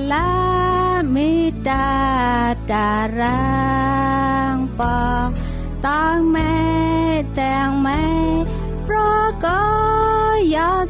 កាឡាមេតាតារាងបងតាំងម៉ែទាំងម៉ែប្រក៏យកតោលែ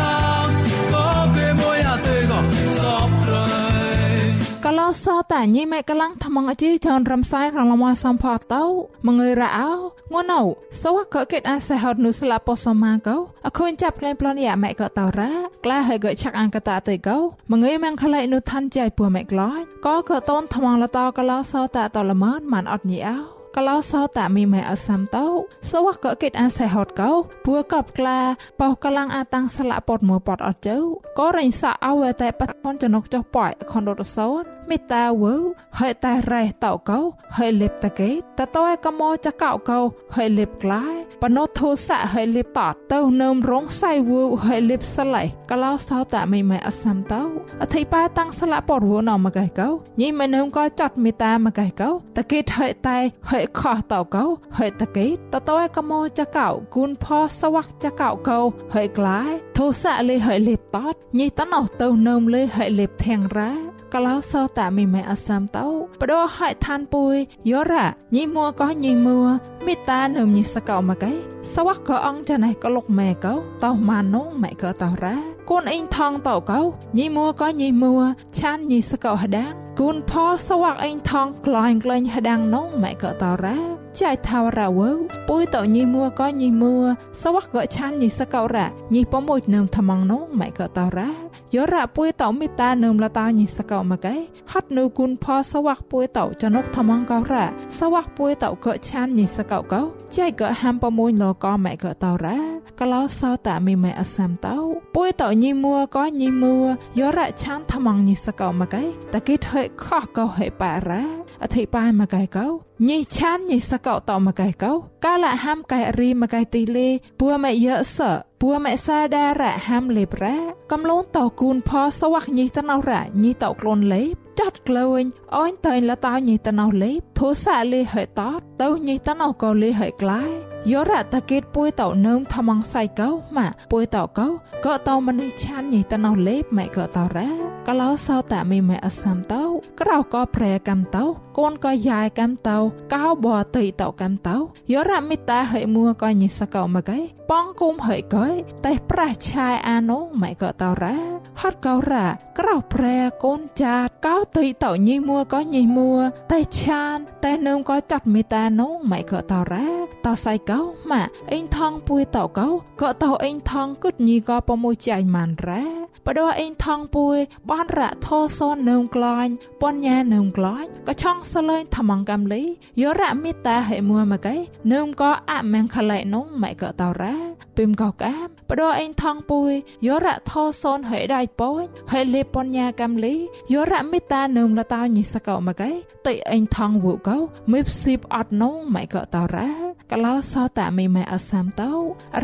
សតាញីម៉ែកលាំងថ្មងអជីចនរំសាយរងលមសំផតោមងើយរ៉ោងួនោសវកកេតអាសេហត់នុស្លាពោសម៉ាកោអខូនចាប់ក្លែងប្លន់យ៉ាម៉ែក៏តោរ៉ាក្លាហើយកឆាក់អង្កតាទៅកោមងើយម៉ងខ្លៃនុឋានចៃពួម៉ែក្លាយក៏ក៏តនថ្មងលតកលោសតាតលមនមិនអត់ញីអោកលោសោតាមីម៉ែអសាំតោសវកកេតអាសេហតកោពួកបក្លាបោកលាំងអាតាំងស្លាក់ពតមួពតអត់ជើក៏រិញសាអវតែបតនចនុកចុះប៉ៃខនរត់សោន មេតាវើហើយតែរ៉េះតោកោហើយលេបតកេតតើកមោចកោកោហើយលេបក្លាយបណោធោសៈហើយលេបតទៅនឹមរងសៃវូហើយលេបសឡៃកលោសោតាមីម៉ែអសាំតោអធិបាតាំងស្លាក់ពតវណមកឯកោញីមិននឹមក៏ចាត់មេតាមកឯកោតកេតហើយតែហើយខោះតោកោហើយតកេតតើកមោចកោគូនផោសវ័កចកោកោហើយក្លាយធោសៈលេហើយលេបតញីតណោទៅនឹមលេហើយលេបធាងរ៉ា កលោសោតាមីម៉ែអសាំតោបដោហៃឋានពុយយោរ៉ាញីមួក៏ញីមួមេតានឹមញីសកោមកឯសវ័កក៏អងចាណៃក៏លុកម៉ែកោតោម៉ានងម៉ែក៏តោរ៉ាកូនអ៊ីងថងតោកោញីមួក៏ញីមួឆានញីសកោហដាងគូនផោសវ័កអ៊ីងថងក្លែងក្លែងហដាងនងម៉ែក៏តោរ៉ាចៃថាវរ៉ាវើពុយតោញីមួក៏ញីមួសវ័កក៏ឆានញីសកោរ៉ាញីប៉មួយនឹមថ្មងនងម៉ែក៏តោរ៉ា យោរ៉ាពុយតោមេតានឹមលតាញីសកោមកឯហត់នៅគុនផសវ័កពុយតោចនុកថ្មងកោរ៉ាសវ័កពុយតោក៏ឆានញីសកោកោចៃក៏ហាំប៉មួយលកម៉ែក៏តោរ៉ាកលោសោតាមីម៉ែអសាំតោពុយតោញីមួក៏ញីមួយោរ៉ាឆានថ្មងញីសកោមកឯតកេថើខោះកោហេប៉ារ៉ាអធិបាយមកឯកោ ញីឆានញីសកោតមកឯកោកាលហាំកែរីមកឯទីលេពួម៉ែយើសពួម៉ែសាដារ៉ហាំលេបរ៉ាកំលូនតោគូនផសវ័កញីតណោរ៉ញីតោក្លូនលេបចាត់ក្លែងអនតៃលតោញីតណោលេបធូសាលេហេតតទៅញីតណោកោលេហេក្លាយ យោរ៉ាតកេតពួយតោនឹមថ្មងសៃកោម៉ាពួយតោកោក៏តោមនេះឆានញីតណោលេបម៉ែក៏តោរ៉ាកលោសោតាមីម៉ែអសាំតោក្រៅក៏ប្រែកំតោកូនក៏យ៉ាយកំតោកោបតៃតោកំតោយោរ៉ាមីតាហេមួក៏ញីសកោមកឯប៉ងគុំហេកយតែប្រះឆាយអានោម៉ែក៏តោរ៉ាហត់កោរ៉ាក្រៅប្រែកូនចាតកោតៃតោញីមួក៏ញីមួតែឆានតែនឹមក៏ចាត់មេតានោម៉ែក៏តោរ៉ាតោសៃកោម៉ាអេងថងពួយតោកោក៏តោអេងថងគុតញីក៏ប្រមួយចៃម៉ានរ៉ាបដោអេងថងពួយបនរៈធោសននឹមក្លាញ់ពនញ៉ានឹមក្លាញ់ក៏ឆងសលេងថ្មងកំលីយោរៈមេតាហេមួមកៃនឹមក៏អមងខឡៃនងម៉ែក៏តោរ៉ាពីមក៏កាមបដោអេងថងពួយយោរៈធោសនហេដៃពួយហេលេពនញ៉ាកំលីយោរៈមេតានឹមលតោញិសកោមកៃតៃអេងថងវូកោមេបស៊ីបអត់នងម៉ែក៏តោរ៉ា កលោសោតាមីម៉ែអសាំតោ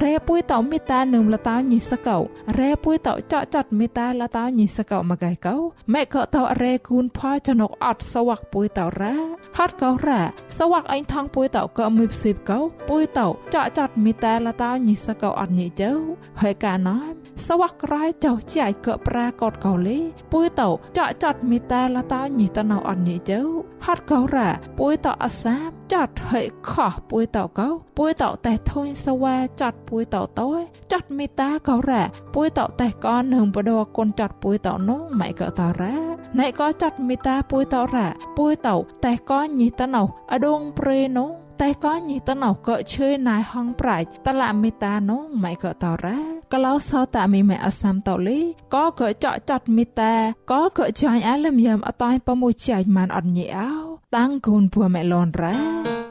រ៉េពួយតោមេតានឹមលតោញិសកោរ៉េពួយតោចចត់មេតាលតោញិសកោមកៃកោម៉ែក៏តោរ៉េគូនផោចនុកអត់សវ័កពួយតោរ៉ាហត់កោរ៉ាសវ័កអេងថងពួយតោក៏មេបស៊ីបកោពួយតោចចត់មេតាលតោញិសកោអត់ញិជើហើយកាណោសវ័កក្រៃចោចៃក៏ប្រាកតកោលេពួយតោចចត់មេតាលតោញិតណោអត់ញិជើហត់កោរ៉ាពួយតោអសាមចាត់ហើយខោះពួយតោកោពួយតោតែធុញសវ៉ាចាត់ពួយតោតោចាត់មេតាកោរ៉ាពួយតោតែកននឹងបដកូនចាត់ពួយតោនោះម៉ៃក៏តរ៉ាណៃក៏ចាត់មេតាពួយតោរ៉ាពួយតោតែកនញីតណោអដងព្រេនោះតែក៏ញីតណោក៏ឈើណៃហងប្រាច់តឡាមេតានោះម៉ៃក៏តរ៉ាកលោសតាមីម៉ែអសាំតលីក៏ក៏ចកចាត់មេតាក៏ក៏ចាញ់អាលមយ៉ាំអតៃប្រមួយចាញ់ម៉ានអត់ញីអោតាំងគូនពួរម៉ែលនរ៉ា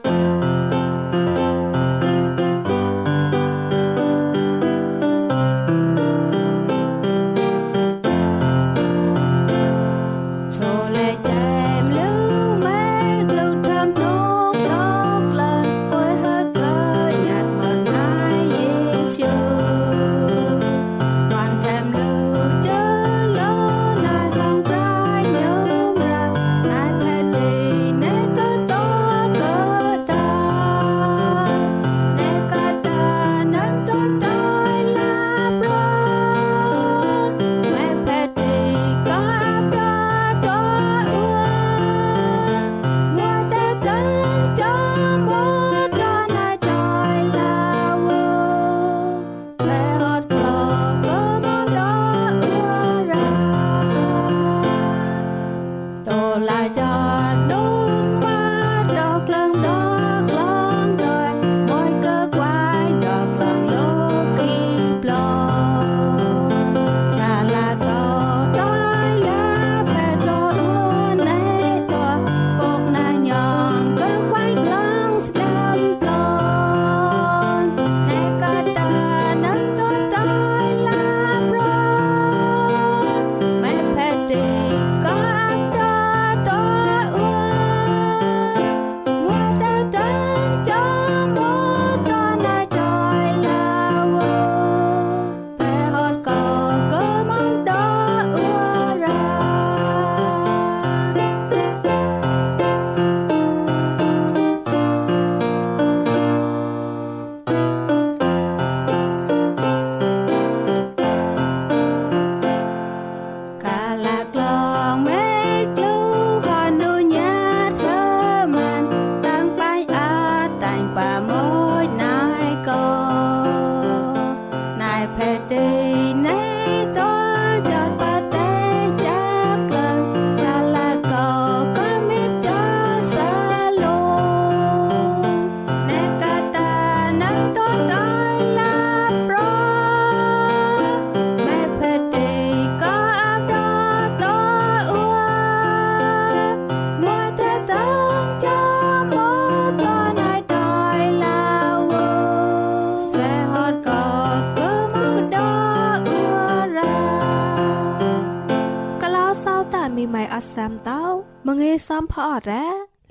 សំផអរ៉ា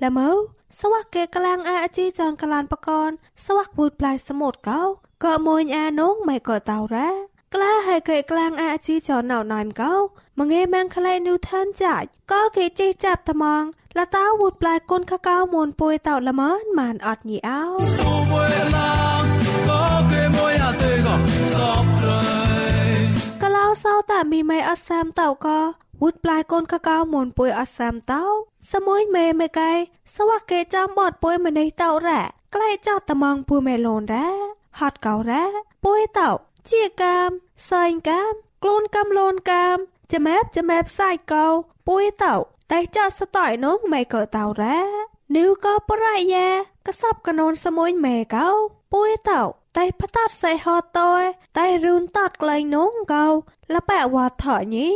ល្មើសវៈកេកលាំងអាជីចងកលានបកនសវៈវូដផ្លៃសមុទ្រកោកោមួយអានងម៉ែកោតោរ៉ាក្លាហើយកេកលាំងអាជីចនៅណៃមកោមងឯម៉ាំងខ្លៃនូឋានចាច់ក៏គេចេះចាប់ថ្មងលតាវូដផ្លៃគុនកកោមូនពុយតោល្មើនមានអត់ញីអោក៏គេមួយអាទេកោសបក្រៃក្លោសោតែមីម៉ែអសាមតោកោ វូតប្លាយកូនកកៅមូនពួយអសាមតោសមួយមេមេកៃសវកេចាំបតពួយម្នេះតោរ៉ាក្លែចោតត្មងពួយមេលូនរ៉ាហត់កោរ៉ាពួយតោជាកាមសែងកាមក្លូនកំលូនកាមចាំែបចាំែបសាយកោពួយតោតែចោតស្តយនោះមេក៏តោរ៉ានៅក៏ប្រយ៉ាកសបកណូនសមួយមេកោពួយតោតែផ្តាត់សៃហតតយតែរូនតាត់ក្លែងនងកោលបែវ៉ាថញី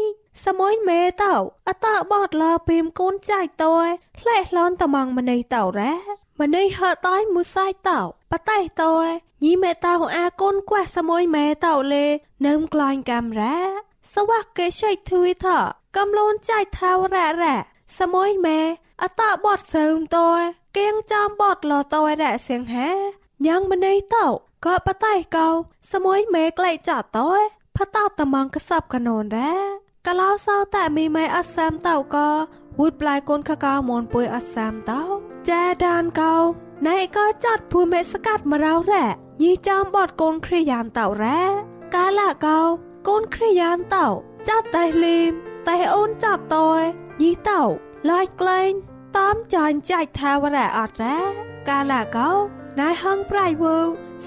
សមួយមេតោអតបតលពីមកូនចាយតយផ្លែឡនតំងម្នេះតោរ៉ាម្នេះហតយមួយសាយតោបតៃតយញីមេតោអាកូនខ្វះសមួយមេតោលេនឹមក្លាញ់កាមរ៉ាសវៈកេឆៃធួយថកំលូនចាយថាវរ៉ារ៉ាសមួយមេអតបតសើមតយគៀងចាំបតលតយរ៉ាសៀងហាញ៉ាងម្នេះតោក៏បតៃកោសមួយមេក្លែកចាតយផតោតំងកសបកណូនរ៉ា កលោសោតែមីម៉ែអសាមតោក៏វូដប្លាយកូនកកៅមនពុយអសាមតោចាដានកោណៃក៏ចាត់ភូមិស្កាត់មករោរ៉ាញីចាំបតកូនគ្រាយានតោរ៉ាកាលាកោកូនគ្រាយានតោចាត់តែលីមតែអូនចាត់តយញីតោឡាយក្លែងតាមចាញ់ចាច់ថាវរ៉ាអត់រ៉ាកាលាកោ ណៃហងប្រៃវូ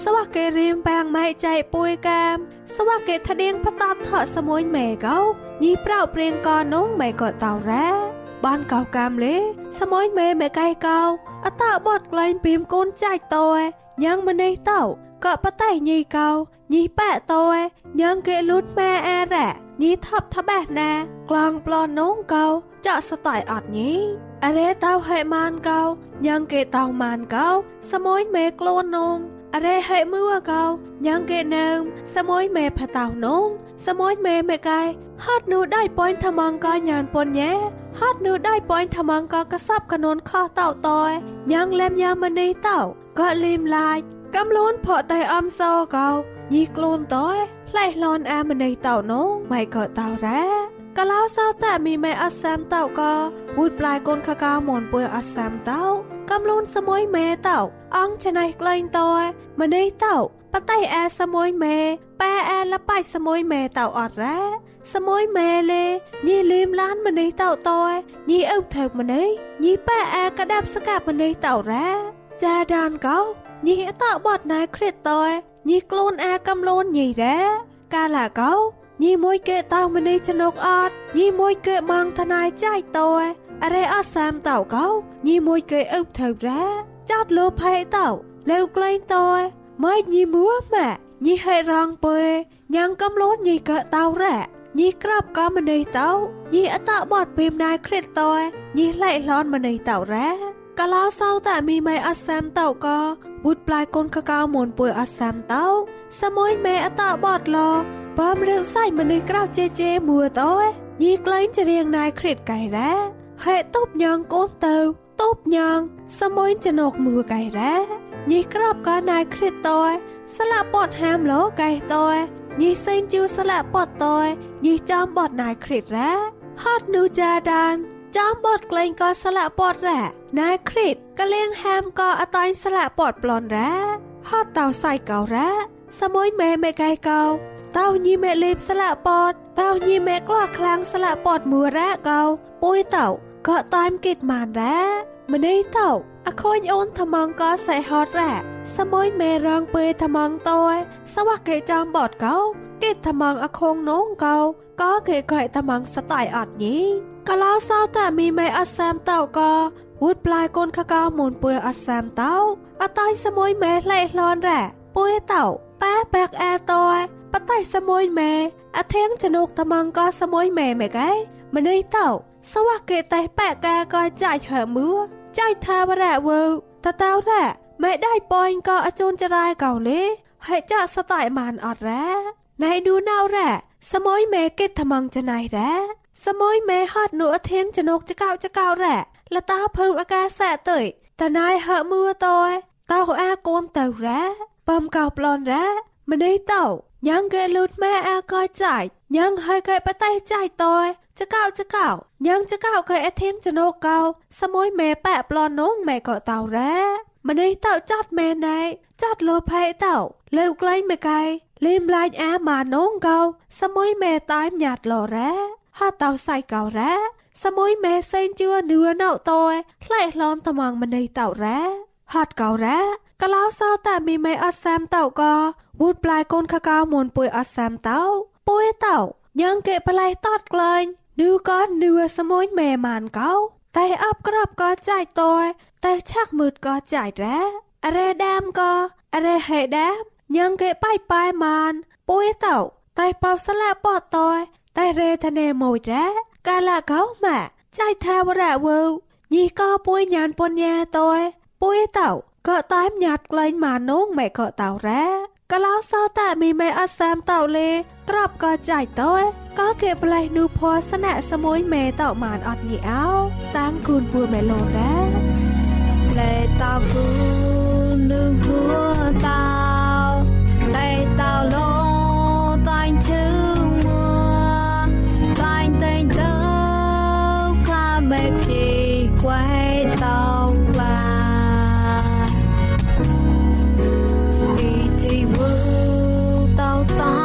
សវកេរៀមបាងម៉ៃចៃពួយកាមសវកេថដៀងផតតថសមួយមេកោញីប្រៅព្រៀងកនងមេក៏តោរ៉ាបានកោកាមលេសមួយមេមេកៃកោអតបតក្លែងពីមកូនចាច់តយញ៉ាងម្នេះតោក៏បតៃញីកោញីប៉ែតយញ៉ាងគេលូតម៉ែអារ៉ាញីថប់ថបេះណាក្លងប្លន់នងកោចាក់ស្តៃអត់ញី អរេតោហេម៉ានកោញ៉ាងគេតោម៉ានកោសមួយមេខ្លួននងអរេហេមួកោញ៉ាងគេនឹមសមួយមេផតៅនងសមួយមេមេកៃហត់នូដៃប៉ាញ់ថ្មងកញានពនញ៉ែហត់នូដៃប៉ាញ់ថ្មងកកសបកនូនខោតោតយញ៉ាងលែមយ៉ាមនីតោក៏លីមឡាយកំលូនផកតែអំសកោញីខ្លួនតយផ្លែឡនអាមនីតោនងម៉ៃក៏តោរ៉ា កលោសោតែមីម៉ែអសាមតោក៏វូដប្លាយកូនខកៅមនពួយអសាមតោកំលូនសមួយមេតោអងច្នៃក្លែងតយម្នេះតោបតៃអាសមួយមេប៉ែអាលបៃសមួយមេតោអត់រ៉ាសមួយមេលេញីលីមឡានម្នេះតោតយញីអុកថើម្នេះញីប៉ែអាកដាប់ស្កាប់ម្នេះតោរ៉ាចាដានកោញីអតបតណៃគ្រិតតយញីខ្លួនអាកំលូនញីរ៉ាកាលាកោ ញីមួយកេតោម្នេះចនុកអត់ញីមួយកេម៉ងថ្នៃចៃតយអរេអសាមតោកោញីមួយកេអុកថើរ៉ាចាត់លោផៃតោលេវក្លែងតយម៉ៃញីមួម៉ាញីហេរងពើញ៉ាងកំលូនញីកតោរ៉ាញីក្របក៏ម្នេះតោញីអតបតពីមណៃគ្រិតតយញីឡៃឡនម្នេះតោរ៉ាកលោសោតែមីម៉ៃអសាមតោក៏វូដប្លាយកូនកកៅមូនពួយអសាមតោសមួយមេអតបតឡ បើមរឿងសៃម្នេះក្រៅជេជេមួតោញីក្លែងចរៀងណៃគ្រិតកៃរ៉ាហេតុបញងកូនទៅតបញងសមួយចណកមួកៃរ៉ាញីក្របក៏ណៃគ្រិតតយស្លាប់បតហាមលោកៃតយញីសេងជូស្លាប់បតតយញីចំបតណៃគ្រិតរ៉ាហត់នូចាដានចំបតក្លែងក៏ស្លាប់បតរ៉ាណៃគ្រិតក៏លៀងហាមក៏អតាញ់ស្លាប់បតប្លន់រ៉ាហត់តៅសៃកោរ៉ា សមួយមេមេកៃកោតៅញីមេលេបស្លាក់បត តោញីแม่กล้าคลางสละปอดมัวแรกเกาปุ้ยเต่าก็ตามกิดมานแร้มันได้เต่าอคอยโอนทมังก็ใส่ฮอตแร่สมอยแม่รองเปยทมังตัวสวักเกจอมบอดเกากิดทมังอคงน้องเกาก็เกยก่อยทมังสไตล์อัดนี้ก็เล่าเศร้าแต่มีไม่อัสแซม ប៉ាបាក់អាតោប៉តៃសមួយម៉ែអធៀងចនុកត្មងក៏សមួយម៉ែម៉ែកែម្នេះតោសវៈកេតេប៉កាក៏ចាច់ហើមឺចាច់ថាវរៈវើតតោរ៉ម៉ែได้ប៉យក៏អជូនចរាយកោលេហើយចាក់សតៃមានអត់រ៉ណៃឌូណៅរ៉សមួយម៉ែកេត្មងចណៃរ៉សមួយម៉ែហត់នោះអធៀងចនុកចកោចកោរ៉លតាភើមអាកាសៈតើតណៃហើមឺតោតោអាកូនតើរ៉ ប៉មកោប្លនរ៉ាម្នេះតោយ៉ាងកែលូតម៉ែអើក៏ចាច់យ៉ាងហើយកែបតៃចាច់តោចកោចកោយ៉ាងចកោកែអធៀងចណូកោសមួយម៉ែប៉ប្លននងម៉ែក៏តោរ៉ាម្នេះតោចតម៉ែណៃចតលោផៃតោលើក្លែងមកៃលេមឡាញអាម៉ានងកោសមួយម៉ែតៃញាតលរ៉ាហតោសៃកោរ៉ាសមួយម៉ែសេងជឿនឿណៅតោខ្លែកលនត្មងម្នេះតោរ៉ាហតកោរ៉ា កលោសោតែមីមីអសាមតោក៏វូដប្លាយកូនកកោមុនពុយអសាមតោពុយតោញ៉ាងកេប្លាយតតក្លែងនឺក៏នឺសមួយមេម៉ានកោតែអបក្របក៏ចាច់តោតែឆាក់មឺតក៏ចាច់រ៉ារ៉េដាមក៏រ៉េហេដាមញ៉ាងកេប៉ៃប៉ៃម៉ានពុយតោតែប៉ោស្លាប៉តោតែរ៉េធ្នេមួយរ៉ាកាលាកោម៉ាចៃថាវរៈវើញីក៏ពុយញានពនញាតោពុយតោ ก็เต่าแร้มันได้เต่าจัดแม่ไหนจัดโลภยเต่าเร็วไกลไม่ไกลเล่มลายแอมาน้องเกาสมอยแม่ตายหยาดหล่อแร้ถ้าเต่าใส่เก่าแร้สมอยแม่เส้นเจือเนื้อเน่าตอยไล่ล้อมตะมังมันได้เต่าแร้หัดเก่าแร้ก็เล้าเศร้าแต่มีไม่อัดแซมเต่าก็วูดปลายก้นขะกาวมนปุยอัดแซมเต่าปุยเต่ายังเกะปลายตอดเกลยนูก้อนเนื้อสมุยแม่มานเก้าแต่อับกรับก็จ่ายตัวแต่ชักมืดก็จ่ายแร้อะไรดามก็อะไรเหดามยังเกะป้ายปลายมานปุ้ยเต่าแต่เป่าสละปอดตอยแต่เรทะเนโมยแร้กาละเขามาจ่ายทาวระเวลยี่ก็ปุ้ยยานปนแยตัวปุ้ยเต่าก็ตามหยัดไกลมาน้องแม่ก็เต่าแร้ก็แล้วเศร้าแต่มีแม่อัสแซมเต่าเลกรับก็จ่ายตัวก็เก็บไรนูพอสนะสมุยเมเต่า found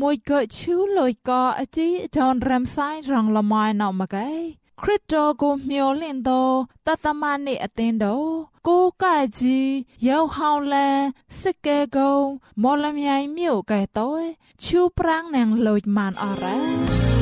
មួយកោជូលុយកោតិដនរាំសាយរងលមៃណោមកែគ្រិតោគូញោលិនទោតតមនេះអទិនទោគូកាច់ជីយងហောင်းលានសិគែគងមលលមៃញៀវកែតោជូប្រាំងណាងលូចម៉ានអរ៉ា